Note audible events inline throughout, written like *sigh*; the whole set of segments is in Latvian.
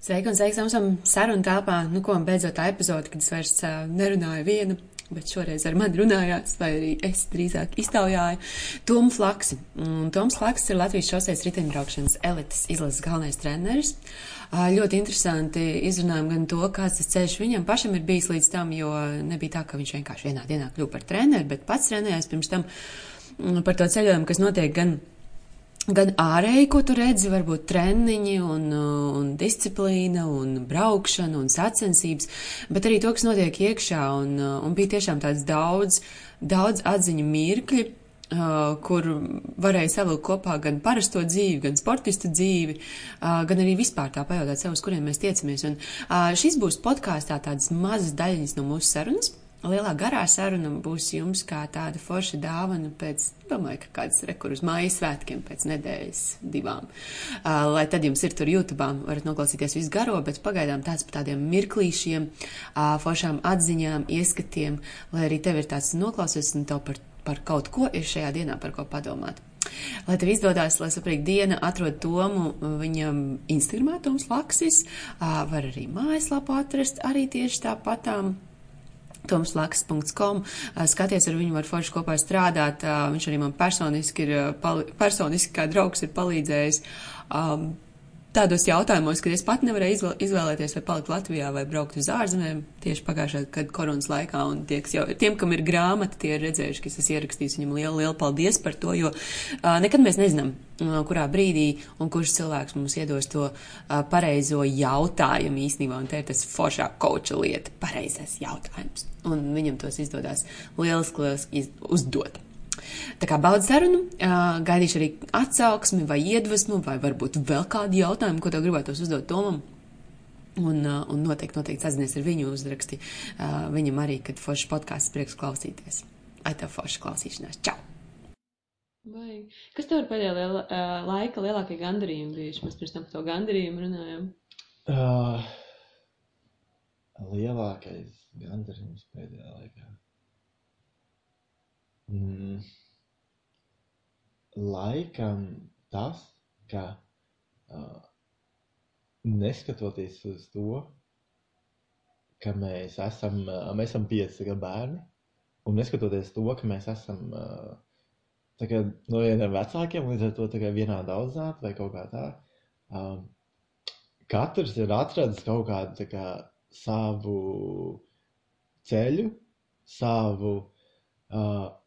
Sveiki un sveiks, esam sarunu telpā. Nu, ko beidzot tā epizode, kad es vairs uh, nerunāju viena, bet šoreiz ar mani runājāt, vai arī es drīzāk iztaujāju Tomu Flaksi. Un Toms Flaks ir Latvijas šoseis riteņbraukšanas elites izlases galvenais treneris. Uh, ļoti interesanti izrunājam gan to, kāds tas ceļš viņam pašam ir bijis līdz tam, jo nebija tā, ka viņš vienkārši vienā dienā kļuva par treneri, bet pats trenējās pirms tam par to ceļojumu, kas notiek gan gan ārēji, ko tu redzi, varbūt treniņi un, un disciplīna un braukšana un sacensības, bet arī to, kas notiek iekšā un, un bija tiešām tāds daudz, daudz atziņu mirkļi, Uh, kur varēja savilkt kopā gan parasto dzīvi, gan sportistu dzīvi, uh, gan arī vispār tā pajautāt sev, uz kuriem mēs tiecamies. Un uh, šis būs podkāstā tādas mazas daļiņas no mūsu sarunas. Lielā garā saruna būs jums kā tāda forša dāvana pēc, domāju, ka kāds rekur uz mājas svētkiem pēc nedēļas divām. Uh, lai tad jums ir tur YouTube, varat noklausīties visu garo, bet pagaidām tāds par tādiem mirklīšiem, uh, foršām atziņām, ieskatiem, lai arī tev ir tāds noklausies un tev par, par kaut ko ir šajā dienā par ko padomāt. Lai tev izdodas, lai saprīt diena, atrod Tomu viņam Instagramā, Toms Laksis, uh, var arī mājaslapu atrast, arī tieši tāpatām tomslaks.com. Skaties, ar viņu var forši kopā strādāt. Viņš arī man personiski ir, personiski kā draugs ir palīdzējis. Um, tādos jautājumos, kad es pat nevarēju izvēlēties, vai palikt Latvijā vai braukt uz ārzemēm, tieši pagājušā gada koronas laikā, tieks jau, tiem, kam ir grāmata, tie ir redzējuši, ka es esmu ierakstījis viņam lielu, lielu paldies par to, jo uh, nekad mēs nezinām, uh, kurā brīdī un kurš cilvēks mums iedos to uh, pareizo jautājumu īstenībā, un te ir tas foršā koča lieta, pareizais jautājums, un viņam tos izdodas lieliski, lieliski uzdot. Tā kā baudu sarunu, gaidīšu arī atsauksmi vai iedvesmu, vai varbūt vēl kādu jautājumu, ko tev gribētos uzdot Tomam. Un, un noteikti, noteikti sazinies ar viņu uzraksti. Viņam arī, kad foršs podkāsts prieks klausīties. Ai, tev foršs klausīšanās. Čau! Vai. Kas tev ir pēdējā liela, uh, laika lielākie gandarījumi bijuši? Mēs pirms tam par to gandarījumu runājām. Uh, lielākais gandarījums pēdējā laikā. Mm, laikam tas, ka uh, neskatoties uz to, ka mēs esam, uh, mēs esam pieci bērni, un neskatoties to, ka mēs esam uh, kā, no vieniem vecākiem, līdz ar to vienādi audzināti vai kaut kā tā, um, katrs ir atradis kaut kādu kā, savu ceļu, savu uh,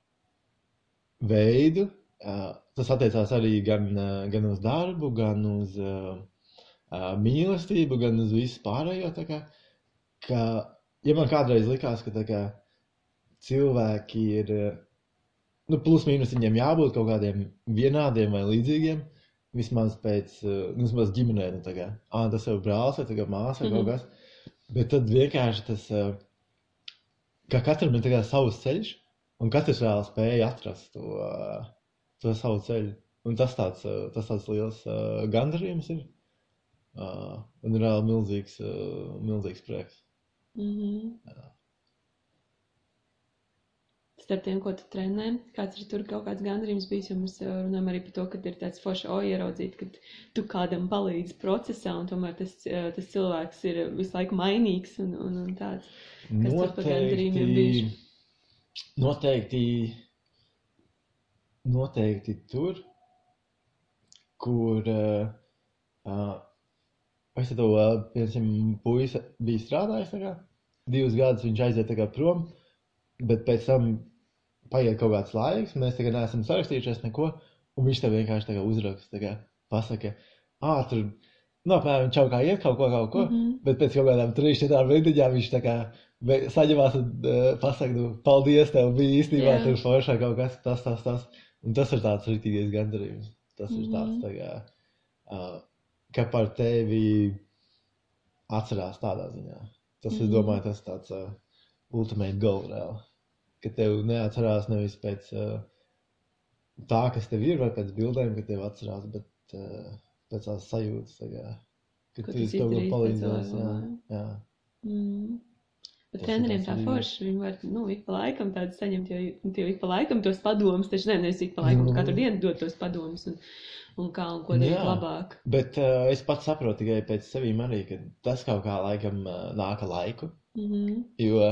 veidu. Tas attiecās arī gan, gan uz darbu, gan uz uh, mīlestību, gan uz visu pārējo. Kā, ka, ja man kādreiz likās, ka kā, cilvēki ir, nu, plus mīnus viņiem jābūt kaut kādiem vienādiem vai līdzīgiem, vismaz pēc, nu, vismaz ģimenē, nu, tā kā, ah, tas jau brālis vai tā māsa vai mm -hmm. kaut kas. Bet tad vienkārši tas, ka katram ir savs ceļš, Un katrs vēl spēja atrast to, to savu ceļu. Un tas tāds, tas tāds liels uh, gandarījums ir. Uh, un vēl milzīgs, uh, milzīgs prieks. Mm -hmm. Jā. Starp tiem, ko tu trenē, kāds ir tur kaut kāds gandarījums bijis, jo mēs runājam arī par to, ka ir tāds forši o ieraudzīt, ka tu kādam palīdzi procesā, un tomēr tas, tas cilvēks ir visu laiku mainīgs un, un, un tāds. Kas Noteikti... tur par gandarījumiem bijuši? Noteikti, noteikti tur, kur uh, es to, piemēram, puisi bija strādājis, kā, divus gadus viņš aiziet prom, bet pēc tam paiet kaut kāds laiks, mēs tagad neesam sarakstījušies neko, un viņš tev vienkārši uzraksta, tā kā pasaka, ā, tur, nu, apmēram, čau kā iet kaut ko, kaut ko, mm -hmm. bet pēc kaut kādām trīs, četrām rindiņām viņš tā kā saņemās un uh, pasakā, nu, paldies, tev bija īstenībā tur foršā kaut kas, tas, tas, tas. Un tas ir tāds rītīgais gandarījums. Tas mm -hmm. ir tāds, tā kā, uh, ka par tevi atcerās tādā ziņā. Tas, mm -hmm. es domāju, tas tāds uh, ultimate goal reāli. Ka tev neatcerās nevis pēc uh, tā, kas tev ir, vai pēc bildēm, ka tev atcerās, bet uh, pēc tās sajūtas, tā kā, ka tu esi kaut ko palīdzējis. Jā, jā. Mm. Bet treneriem tā forši, viņi var, nu, ik pa laikam tādu saņemt, jo nu, tie ik pa laikam tos padomus, taču ne, nevis ik pa laikam, Nu. katru dienu dot tos padomus un, un kā un ko darīt Jā. labāk. Bet uh, es pats saprotu tikai pēc sevīm arī, ka tas kaut kā laikam uh, nāka laiku. Mhm. Jo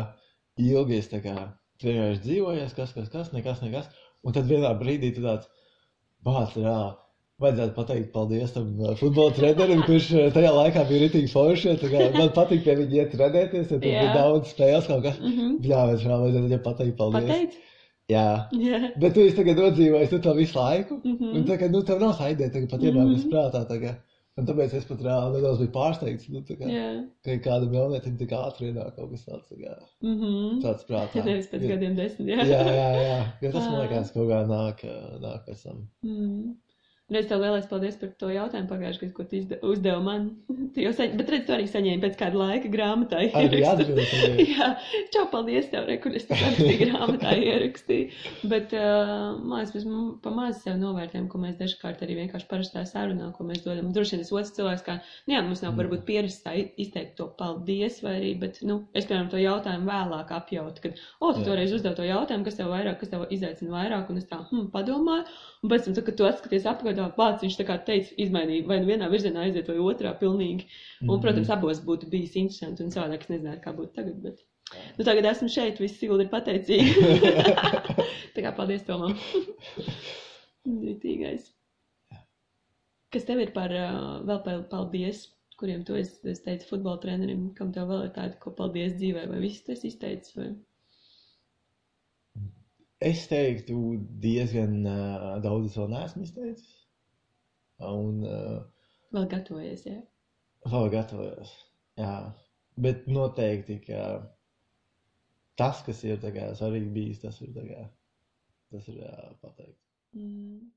ilgi es tā kā vienkārši dzīvoju, kas, kas, kas, nekas, nekas. Un tad vienā brīdī tu tāds bācis, jā, vajadzētu pateikt paldies tam uh, futbola trenerim, kurš uh, tajā laikā bija ritīgi forši. Man patīk pie viņa iet trenēties, ja tur Jā. bija daudz spēles kaut kas. Mhm. Jā, bet šā vajadzētu viņam pateikt paldies. Pateic? Jā. Jā. Bet tu esi tagad nodzīvojis to visu laiku. Mhm. Un tagad, nu, tev nav ideja, tagad pat ienākas Mhm. prātā. Tagad. Un tāpēc es pat reāli nedaudz biju pārsteigts, nu, tā kā, Jā. ka kādam jaunietim tik ātri ienāk kaut kas tāds, tā kā, Mhm. tāds prātā. Nevis pēc Jo- gadiem desmit, jā. Jā, jā, jā. Jo tas, man Ā. liekas, kaut kā nāk, nāk pēc tam. Mm. Reiz tev lielais paldies par to jautājumu pagājušajā gadā, ko tu izde- uzdevi man. *laughs* Saņ... Bet redz, tu arī saņēmi pēc kāda laika grāmatai. Arī ierakstu. Jā, *laughs* čau, paldies tev, re, kur es to grāmatā ierakstīju. Bet, uh, mēs m- pa maz sev novērtējam, ko mēs dažkārt arī vienkārši parastā sarunā, ko mēs dodam. Droši vien tas otrs cilvēks, kā, nu jā, mums nav varbūt pieredzes tā izteikt to paldies, vai arī, bet, nu, es, piemēram, to jautājumu vēlāk apjautu, kad, o, tu Jā. toreiz uzdev to jautājumu, kas tev vairāk, kas tev izaicina vairāk, un es tā, hm, padomāju. Un pēc tam, kad tu atskaties apkārt, pats viņš tā kā teica, izmainīja vai nu vienā virzienā aiziet, vai otrā pilnīgi. Un, Mhm. protams, abos būtu bijis interesanti un savādāk. Es nezināju, kā būtu tagad. Bet... Nu, tagad esmu šeit, visi sildi ir pateicīgi. *laughs* tā kā paldies Tomam. Zītīgais. Kas tev ir par vēl par paldies, kuriem tu esi, es teicu, futbola trenerim, kam tev vēl ir tāda, ko paldies dzīvē, vai viss tas izteicis? Vai? Es teiktu, diezgan uh, daudz vēl neesmu izteicis. Un uh, Vēl gatavojies, jā. vēl gatavojos. Jā, bet noteikti, ka tas, kas ir kā svarīgi bijis, tas ir kā, tas ir jā, pateikt. Mm.